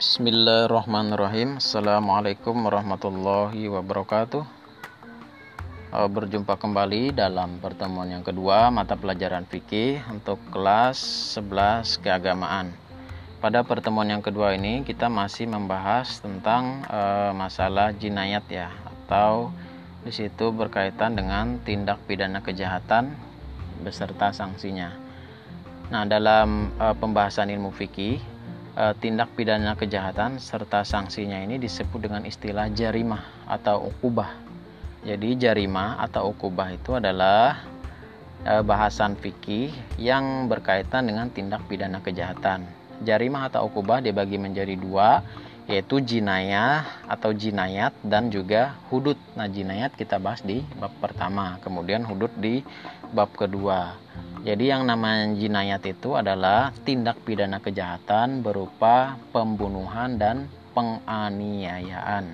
Bismillahirrahmanirrahim. Assalamualaikum warahmatullahi wabarakatuh. Eh, Berjumpa kembali dalam pertemuan yang kedua mata pelajaran fikih untuk kelas 11 keagamaan. Pada pertemuan yang kedua ini kita masih membahas tentang eh, masalah jinayat ya Atau di situ berkaitan dengan tindak pidana kejahatan beserta sanksinya. Nah dalam eh, pembahasan ilmu fikih tindak pidana kejahatan serta sanksinya ini disebut dengan istilah jarimah atau ukubah. Jadi jarimah atau ukubah itu adalah eh, bahasan fikih yang berkaitan dengan tindak pidana kejahatan. Jarimah atau ukubah dibagi menjadi dua, yaitu jinayah atau jinayat dan juga hudud. Nah, jinayat kita bahas di bab pertama, kemudian hudud di bab kedua. Jadi yang namanya jinayat itu adalah tindak pidana kejahatan berupa pembunuhan dan penganiayaan.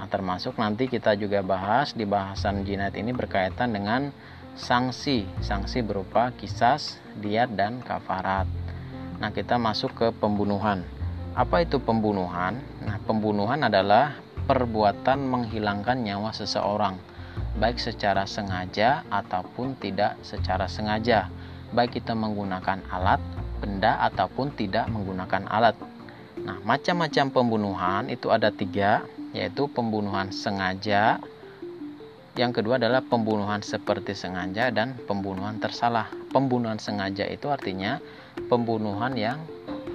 Nah, termasuk nanti kita juga bahas di bahasan jinayat ini berkaitan dengan sanksi, sanksi berupa kisas, diat dan kafarat. Nah, kita masuk ke pembunuhan. Apa itu pembunuhan? Nah, pembunuhan adalah perbuatan menghilangkan nyawa seseorang, baik secara sengaja ataupun tidak secara sengaja, baik kita menggunakan alat, benda ataupun tidak menggunakan alat. Nah, macam-macam pembunuhan itu ada tiga, yaitu pembunuhan sengaja, yang kedua adalah pembunuhan seperti sengaja dan pembunuhan tersalah. Pembunuhan sengaja itu artinya pembunuhan yang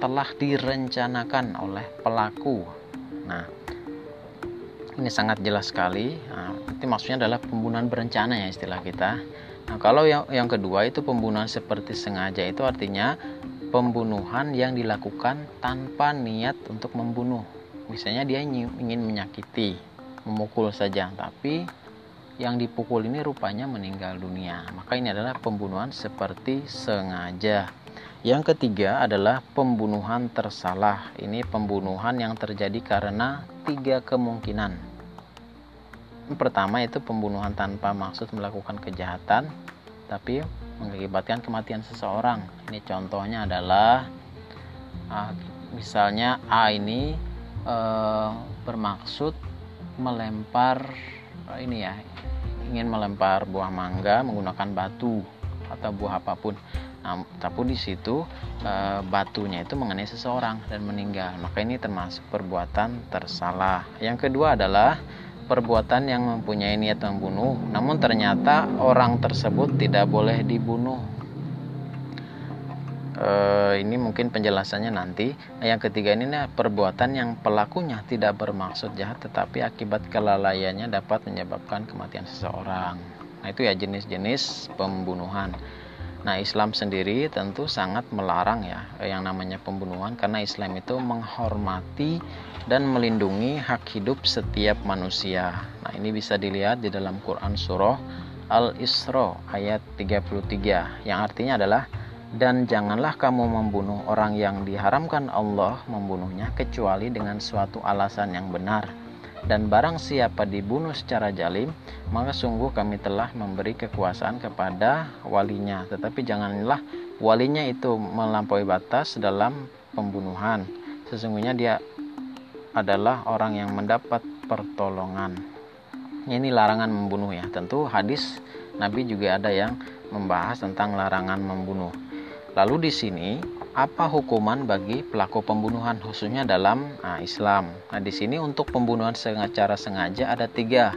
telah direncanakan oleh pelaku. Nah, ini sangat jelas sekali. Nah, itu maksudnya adalah pembunuhan berencana ya istilah kita. Nah, kalau yang yang kedua itu pembunuhan seperti sengaja itu artinya pembunuhan yang dilakukan tanpa niat untuk membunuh misalnya dia ingin menyakiti memukul saja tapi yang dipukul ini rupanya meninggal dunia maka ini adalah pembunuhan seperti sengaja yang ketiga adalah pembunuhan tersalah. Ini pembunuhan yang terjadi karena tiga kemungkinan. Pertama itu pembunuhan tanpa maksud melakukan kejahatan tapi mengakibatkan kematian seseorang. Ini contohnya adalah ah, misalnya A ini uh, bermaksud melempar uh, ini ya ingin melempar buah mangga menggunakan batu atau buah apa pun. Nah, tapi di situ e, batunya itu mengenai seseorang dan meninggal. Maka ini termasuk perbuatan tersalah. Yang kedua adalah perbuatan yang mempunyai niat membunuh, namun ternyata orang tersebut tidak boleh dibunuh uh, ini mungkin penjelasannya nanti. Nah, yang ketiga ini nah, perbuatan yang pelakunya tidak bermaksud jahat tetapi akibat kelalaiannya dapat menyebabkan kematian seseorang. Nah, itu ya jenis-jenis pembunuhan. Nah, Islam sendiri tentu sangat melarang ya yang namanya pembunuhan karena Islam itu menghormati dan melindungi hak hidup setiap manusia. Nah, ini bisa dilihat di dalam Quran surah Al-Isra ayat 33 yang artinya adalah dan janganlah kamu membunuh orang yang diharamkan Allah membunuhnya kecuali dengan suatu alasan yang benar. Dan barang siapa dibunuh secara jalim, maka sungguh kami telah memberi kekuasaan kepada walinya. Tetapi janganlah walinya itu melampaui batas dalam pembunuhan. Sesungguhnya dia adalah orang yang mendapat pertolongan. Ini larangan membunuh ya. Tentu hadis Nabi juga ada yang membahas tentang larangan membunuh. Lalu di sini apa hukuman bagi pelaku pembunuhan khususnya dalam nah, Islam? Nah di sini untuk pembunuhan secara sengaja ada tiga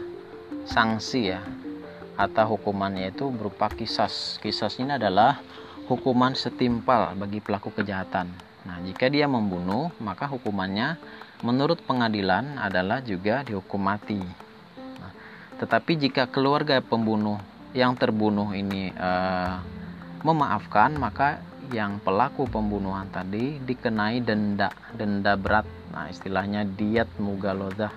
sanksi ya atau hukumannya itu berupa kisas. Kisas ini adalah hukuman setimpal bagi pelaku kejahatan. Nah jika dia membunuh maka hukumannya menurut pengadilan adalah juga dihukum mati. Nah, tetapi jika keluarga pembunuh yang terbunuh ini uh, memaafkan maka yang pelaku pembunuhan tadi dikenai denda denda berat. Nah istilahnya diat mugalodah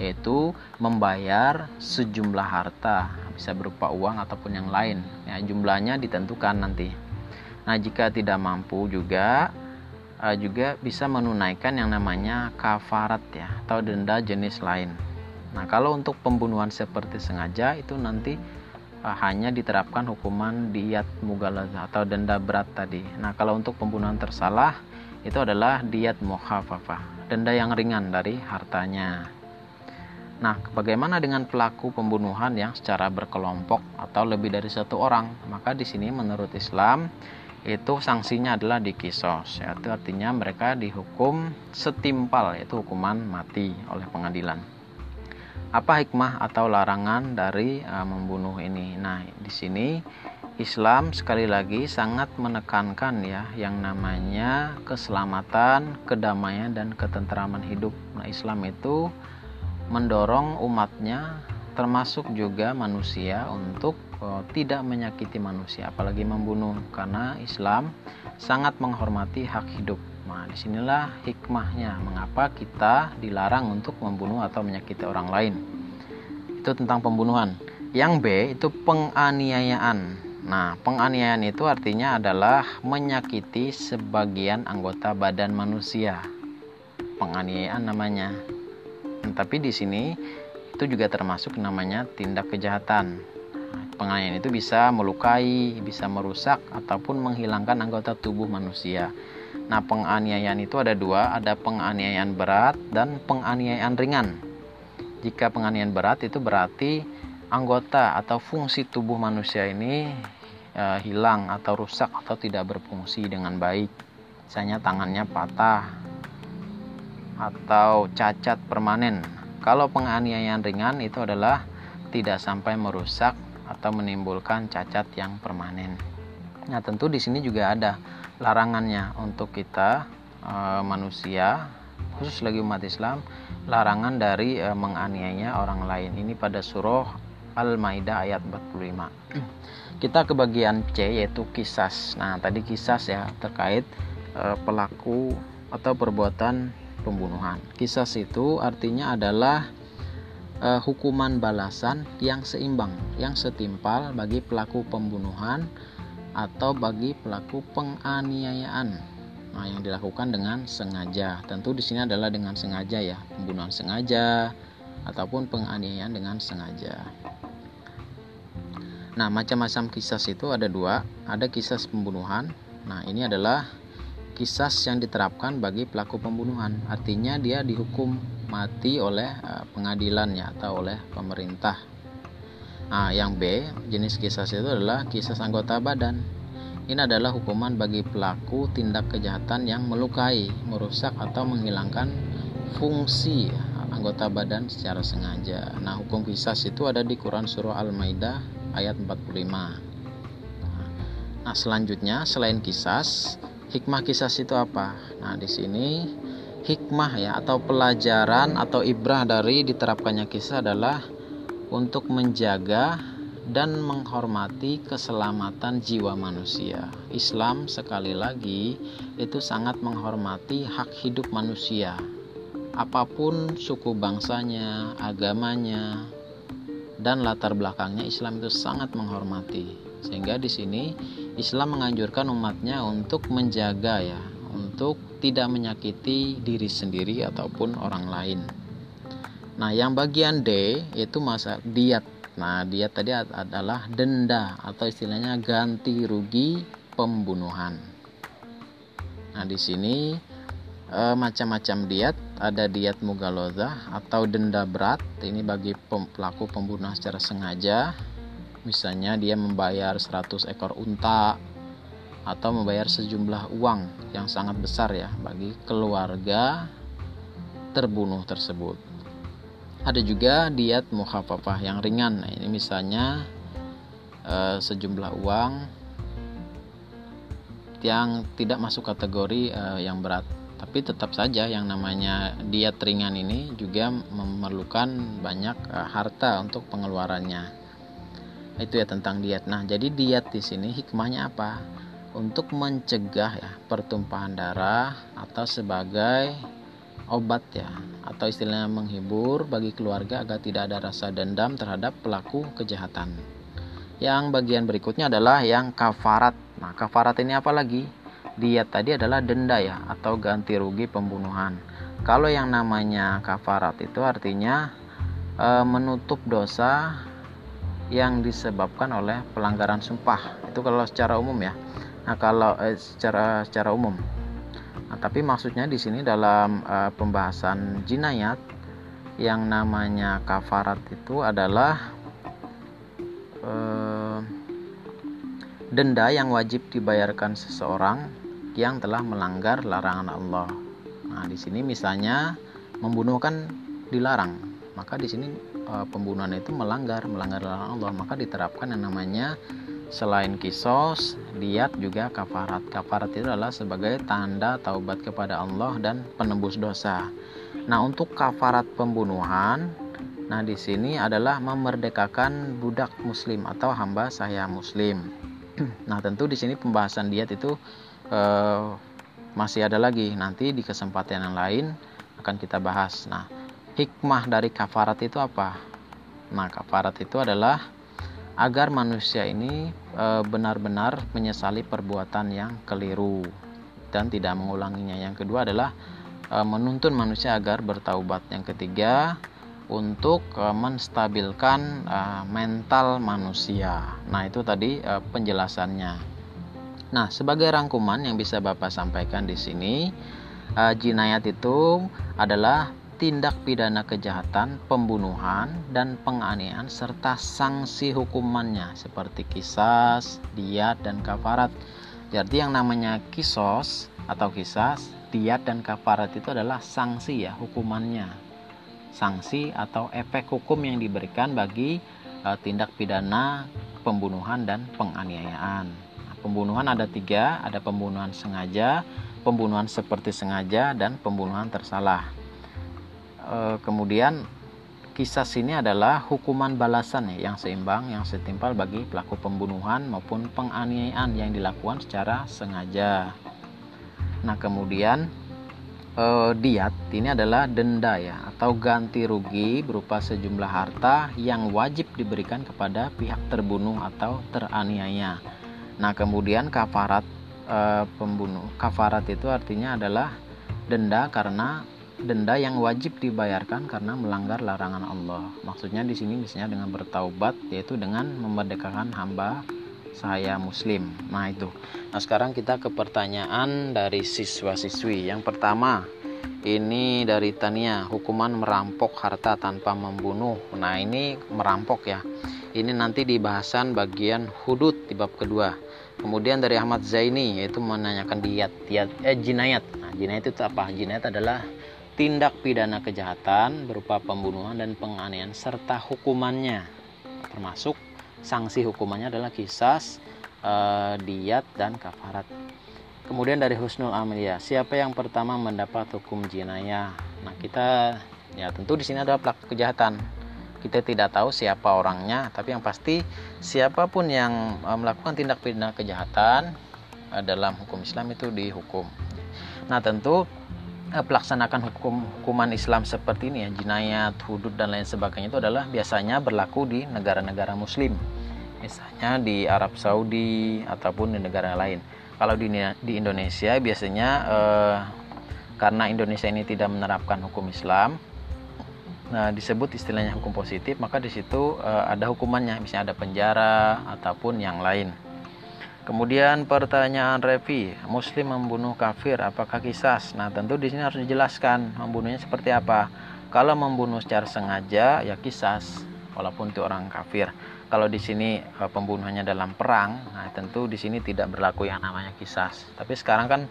yaitu membayar sejumlah harta bisa berupa uang ataupun yang lain. Ya jumlahnya ditentukan nanti. Nah jika tidak mampu juga uh, juga bisa menunaikan yang namanya kafarat ya atau denda jenis lain. Nah kalau untuk pembunuhan seperti sengaja itu nanti uh, hanya diterapkan hukuman diat mughalazah atau denda berat tadi. Nah, kalau untuk pembunuhan tersalah itu adalah diat mukhafafah, denda yang ringan dari hartanya. Nah, bagaimana dengan pelaku pembunuhan yang secara berkelompok atau lebih dari satu orang? Maka di sini menurut Islam itu sanksinya adalah dikisos, yaitu artinya mereka dihukum setimpal yaitu hukuman mati oleh pengadilan. Apa hikmah atau larangan dari uh, membunuh ini? Nah, di sini Islam sekali lagi sangat menekankan ya yang namanya keselamatan, kedamaian dan ketentraman hidup. Nah, Islam itu mendorong umatnya termasuk juga manusia untuk uh, tidak menyakiti manusia apalagi membunuh karena Islam sangat menghormati hak hidup. Nah, di sinilah hikmahnya mengapa kita dilarang untuk membunuh atau menyakiti orang lain. Itu tentang pembunuhan. Yang B itu penganiayaan. Nah, penganiayaan itu artinya adalah menyakiti sebagian anggota badan manusia. Penganiayaan namanya. Nah, tapi di sini itu juga termasuk namanya tindak kejahatan. Penganiayaan itu bisa melukai, bisa merusak ataupun menghilangkan anggota tubuh manusia. Nah, penganiayaan itu ada dua, ada penganiayaan berat dan penganiayaan ringan. Jika penganiayaan berat itu berarti anggota atau fungsi tubuh manusia ini e, hilang atau rusak atau tidak berfungsi dengan baik. Misalnya tangannya patah, atau cacat permanen. Kalau penganiayaan ringan itu adalah tidak sampai merusak atau menimbulkan cacat yang permanen. Nah, tentu di sini juga ada larangannya untuk kita e, manusia, khusus lagi umat Islam, larangan dari e, menganiaya orang lain. Ini pada surah Al-Maidah ayat 45. Kita ke bagian C yaitu kisas. Nah, tadi kisas ya terkait e, pelaku atau perbuatan pembunuhan. Kisas itu artinya adalah uh, hukuman balasan yang seimbang, yang setimpal bagi pelaku pembunuhan atau bagi pelaku penganiayaan. Nah, yang dilakukan dengan sengaja. Tentu di sini adalah dengan sengaja ya, pembunuhan sengaja ataupun penganiayaan dengan sengaja. Nah, macam-macam kisah itu ada dua, ada kisah pembunuhan. Nah, ini adalah kisas yang diterapkan bagi pelaku pembunuhan. Artinya dia dihukum mati oleh uh, pengadilannya atau oleh pemerintah. Nah, yang B, jenis kisas itu adalah kisas anggota badan. Ini adalah hukuman bagi pelaku tindak kejahatan yang melukai, merusak atau menghilangkan fungsi anggota badan secara sengaja. Nah, hukum kisas itu ada di Quran surah Al-Maidah ayat 45. Nah, selanjutnya selain kisas, Hikmah kisah itu apa? Nah, di sini hikmah ya atau pelajaran atau ibrah dari diterapkannya kisah adalah untuk menjaga dan menghormati keselamatan jiwa manusia. Islam sekali lagi itu sangat menghormati hak hidup manusia. Apa pun suku bangsanya, agamanya, dan latar belakangnya Islam itu sangat menghormati. Sehingga di sini Islam menganjurkan umatnya untuk menjaga ya, untuk tidak menyakiti diri sendiri ataupun orang lain. Nah, yang bagian D itu masa diat. Nah, diat tadi adalah denda atau istilahnya ganti rugi pembunuhan. Nah, di sini e, macam-macam diat, ada diat mugaloza atau denda berat. Ini bagi pelaku pembunuhan secara sengaja misalnya dia membayar 100 ekor unta atau membayar sejumlah uang yang sangat besar ya bagi keluarga terbunuh tersebut. Ada juga diet mukhafafah yang ringan. Nah, ini misalnya e, sejumlah uang yang tidak masuk kategori e, yang berat. Tapi tetap saja yang namanya diet ringan ini juga memerlukan banyak e, harta untuk pengeluarannya itu ya tentang diet. Nah, jadi diet di sini hikmahnya apa? Untuk mencegah ya pertumpahan darah atau sebagai obat ya atau istilahnya menghibur bagi keluarga agar tidak ada rasa dendam terhadap pelaku kejahatan. Yang bagian berikutnya adalah yang kafarat. Nah, kafarat ini apa lagi? Diet tadi adalah denda ya atau ganti rugi pembunuhan. Kalau yang namanya kafarat itu artinya e, menutup dosa yang disebabkan oleh pelanggaran sumpah itu kalau secara umum ya nah kalau eh, secara secara umum nah, tapi maksudnya di sini dalam eh, pembahasan jinayat yang namanya kafarat itu adalah eh, denda yang wajib dibayarkan seseorang yang telah melanggar larangan Allah. Nah, di sini misalnya membunuh kan dilarang, maka di sini e, pembunuhan itu melanggar melanggar larangan Allah, maka diterapkan yang namanya selain kisos, diat juga kafarat. Kafarat itu adalah sebagai tanda taubat kepada Allah dan penembus dosa. Nah, untuk kafarat pembunuhan, nah di sini adalah memerdekakan budak muslim atau hamba saya muslim. Nah, tentu di sini pembahasan diat itu eh, masih ada lagi nanti di kesempatan yang lain akan kita bahas. Nah, hikmah dari kafarat itu apa? Nah, kafarat itu adalah agar manusia ini eh, benar-benar menyesali perbuatan yang keliru dan tidak mengulanginya. Yang kedua adalah eh, menuntun manusia agar bertaubat. Yang ketiga, untuk uh, menstabilkan mental manusia. Nah, itu tadi penjelasannya. Nah, sebagai rangkuman yang bisa Bapak sampaikan di sini, jinayat itu adalah tindak pidana kejahatan, pembunuhan, dan penganiayaan serta sanksi hukumannya seperti kisas, diat, dan kafarat. Jadi yang namanya kisos atau kisas, diat, dan kafarat itu adalah sanksi ya hukumannya sanksi atau efek hukum yang diberikan bagi uh, tindak pidana pembunuhan dan penganiayaan. Nah, pembunuhan ada tiga, ada pembunuhan sengaja, pembunuhan seperti sengaja, dan pembunuhan tersalah. E, kemudian kisah sini adalah hukuman balasan ya, yang seimbang, yang setimpal bagi pelaku pembunuhan maupun penganiayaan yang dilakukan secara sengaja. Nah kemudian uh, diat ini adalah denda ya atau ganti rugi berupa sejumlah harta yang wajib diberikan kepada pihak terbunuh atau teraniaya. Nah, kemudian kafarat uh, pembunuh. Kafarat itu artinya adalah denda karena denda yang wajib dibayarkan karena melanggar larangan Allah. Maksudnya di sini misalnya dengan bertaubat yaitu dengan memerdekakan hamba saya muslim. Nah, itu. Nah, sekarang kita ke pertanyaan dari siswa-siswi. Yang pertama, ini dari Tania, hukuman merampok harta tanpa membunuh. Nah, ini merampok ya. Ini nanti di bahasan bagian hudud di bab kedua. Kemudian dari Ahmad Zaini yaitu menanyakan diat, diat eh jinayat. Nah, jinayat itu apa? Jinayat adalah tindak pidana kejahatan berupa pembunuhan dan penganiayaan serta hukumannya termasuk sanksi hukumannya adalah kisas, uh, diat dan kafarat. Kemudian dari Husnul Amalia, siapa yang pertama mendapat hukum jinayah? Nah, kita ya tentu di sini ada pelaku kejahatan. Kita tidak tahu siapa orangnya, tapi yang pasti siapa pun yang uh, melakukan tindak pidana kejahatan uh, dalam hukum Islam itu dihukum. Nah, tentu pelaksanakan hukum hukuman Islam seperti ini ya jinayat, hudud dan lain sebagainya itu adalah biasanya berlaku di negara-negara Muslim, misalnya di Arab Saudi ataupun di negara lain. Kalau di di Indonesia biasanya eh, karena Indonesia ini tidak menerapkan hukum Islam, nah disebut istilahnya hukum positif, maka di situ eh, ada hukumannya, misalnya ada penjara ataupun yang lain. Kemudian pertanyaan Revi, Muslim membunuh kafir, apakah kisas? Nah tentu di sini harus dijelaskan membunuhnya seperti apa. Kalau membunuh secara sengaja ya kisas, walaupun itu orang kafir. Kalau di sini eh, pembunuhannya dalam perang, nah tentu di sini tidak berlaku yang namanya kisas. Tapi sekarang kan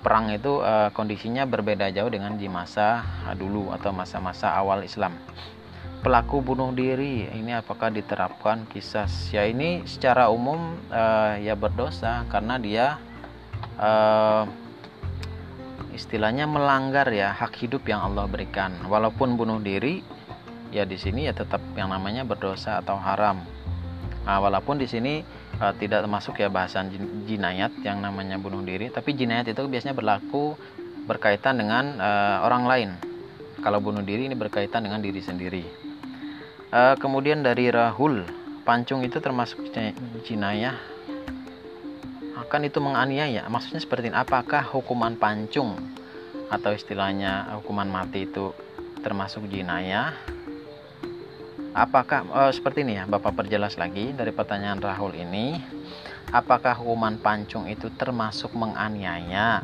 perang itu eh, kondisinya berbeda jauh dengan di masa dulu atau masa-masa awal Islam pelaku bunuh diri. Ini apakah diterapkan kisah? Ya ini secara umum uh, ya berdosa karena dia uh, istilahnya melanggar ya hak hidup yang Allah berikan. Walaupun bunuh diri ya di sini ya tetap yang namanya berdosa atau haram. Nah, walaupun di sini uh, tidak termasuk ya bahasan jinayat yang namanya bunuh diri tapi jinayat itu biasanya berlaku berkaitan dengan uh, orang lain. Kalau bunuh diri ini berkaitan dengan diri sendiri Uh, kemudian dari Rahul, pancung itu termasuk jinayah. Akan itu menganiaya. Maksudnya seperti ini. Apakah hukuman pancung atau istilahnya hukuman mati itu termasuk jinayah? apakah uh, seperti ini ya Bapak perjelas lagi dari pertanyaan Rahul ini apakah hukuman pancung itu termasuk menganiaya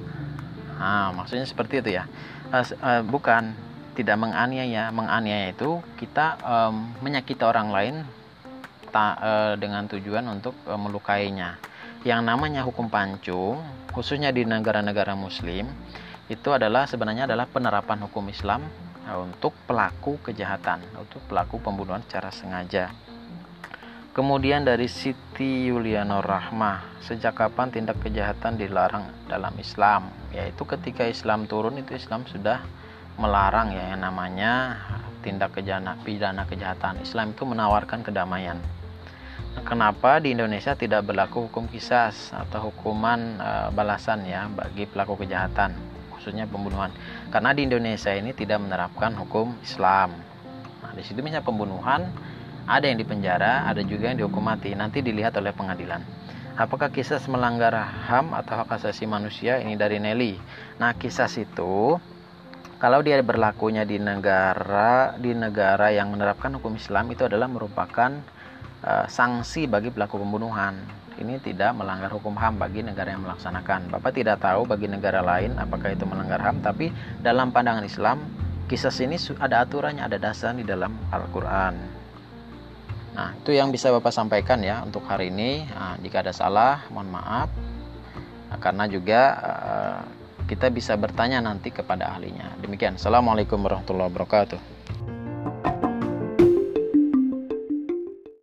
nah, maksudnya seperti itu ya uh, uh, bukan tidak menganiaya menganiaya itu kita um, menyakiti orang lain ta, uh, dengan tujuan untuk uh, melukainya yang namanya hukum pancung khususnya di negara-negara muslim itu adalah sebenarnya adalah penerapan hukum Islam Nah, untuk pelaku kejahatan, untuk pelaku pembunuhan secara sengaja. Kemudian dari Siti Yuliano Rahmah, sejak kapan tindak kejahatan dilarang dalam Islam? Yaitu ketika Islam turun itu Islam sudah melarang ya yang namanya tindak kejahatan, pidana kejahatan. Islam itu menawarkan kedamaian. Nah, kenapa di Indonesia tidak berlaku hukum kisas atau hukuman e, balasan ya bagi pelaku kejahatan? khususnya pembunuhan karena di Indonesia ini tidak menerapkan hukum Islam nah di situ misalnya pembunuhan ada yang dipenjara ada juga yang dihukum mati nanti dilihat oleh pengadilan apakah kisah melanggar HAM atau hak asasi manusia ini dari Nelly nah kisah itu kalau dia berlakunya di negara di negara yang menerapkan hukum Islam itu adalah merupakan uh, sanksi bagi pelaku pembunuhan ini tidak melanggar hukum HAM bagi negara yang melaksanakan. Bapak tidak tahu bagi negara lain apakah itu melanggar HAM, tapi dalam pandangan Islam, kisah ini ada aturannya, ada dasar di dalam Al-Quran. Nah, itu yang bisa Bapak sampaikan ya untuk hari ini. Nah, jika ada salah, mohon maaf. Karena juga uh, kita bisa bertanya nanti kepada ahlinya. Demikian. Assalamualaikum warahmatullahi wabarakatuh.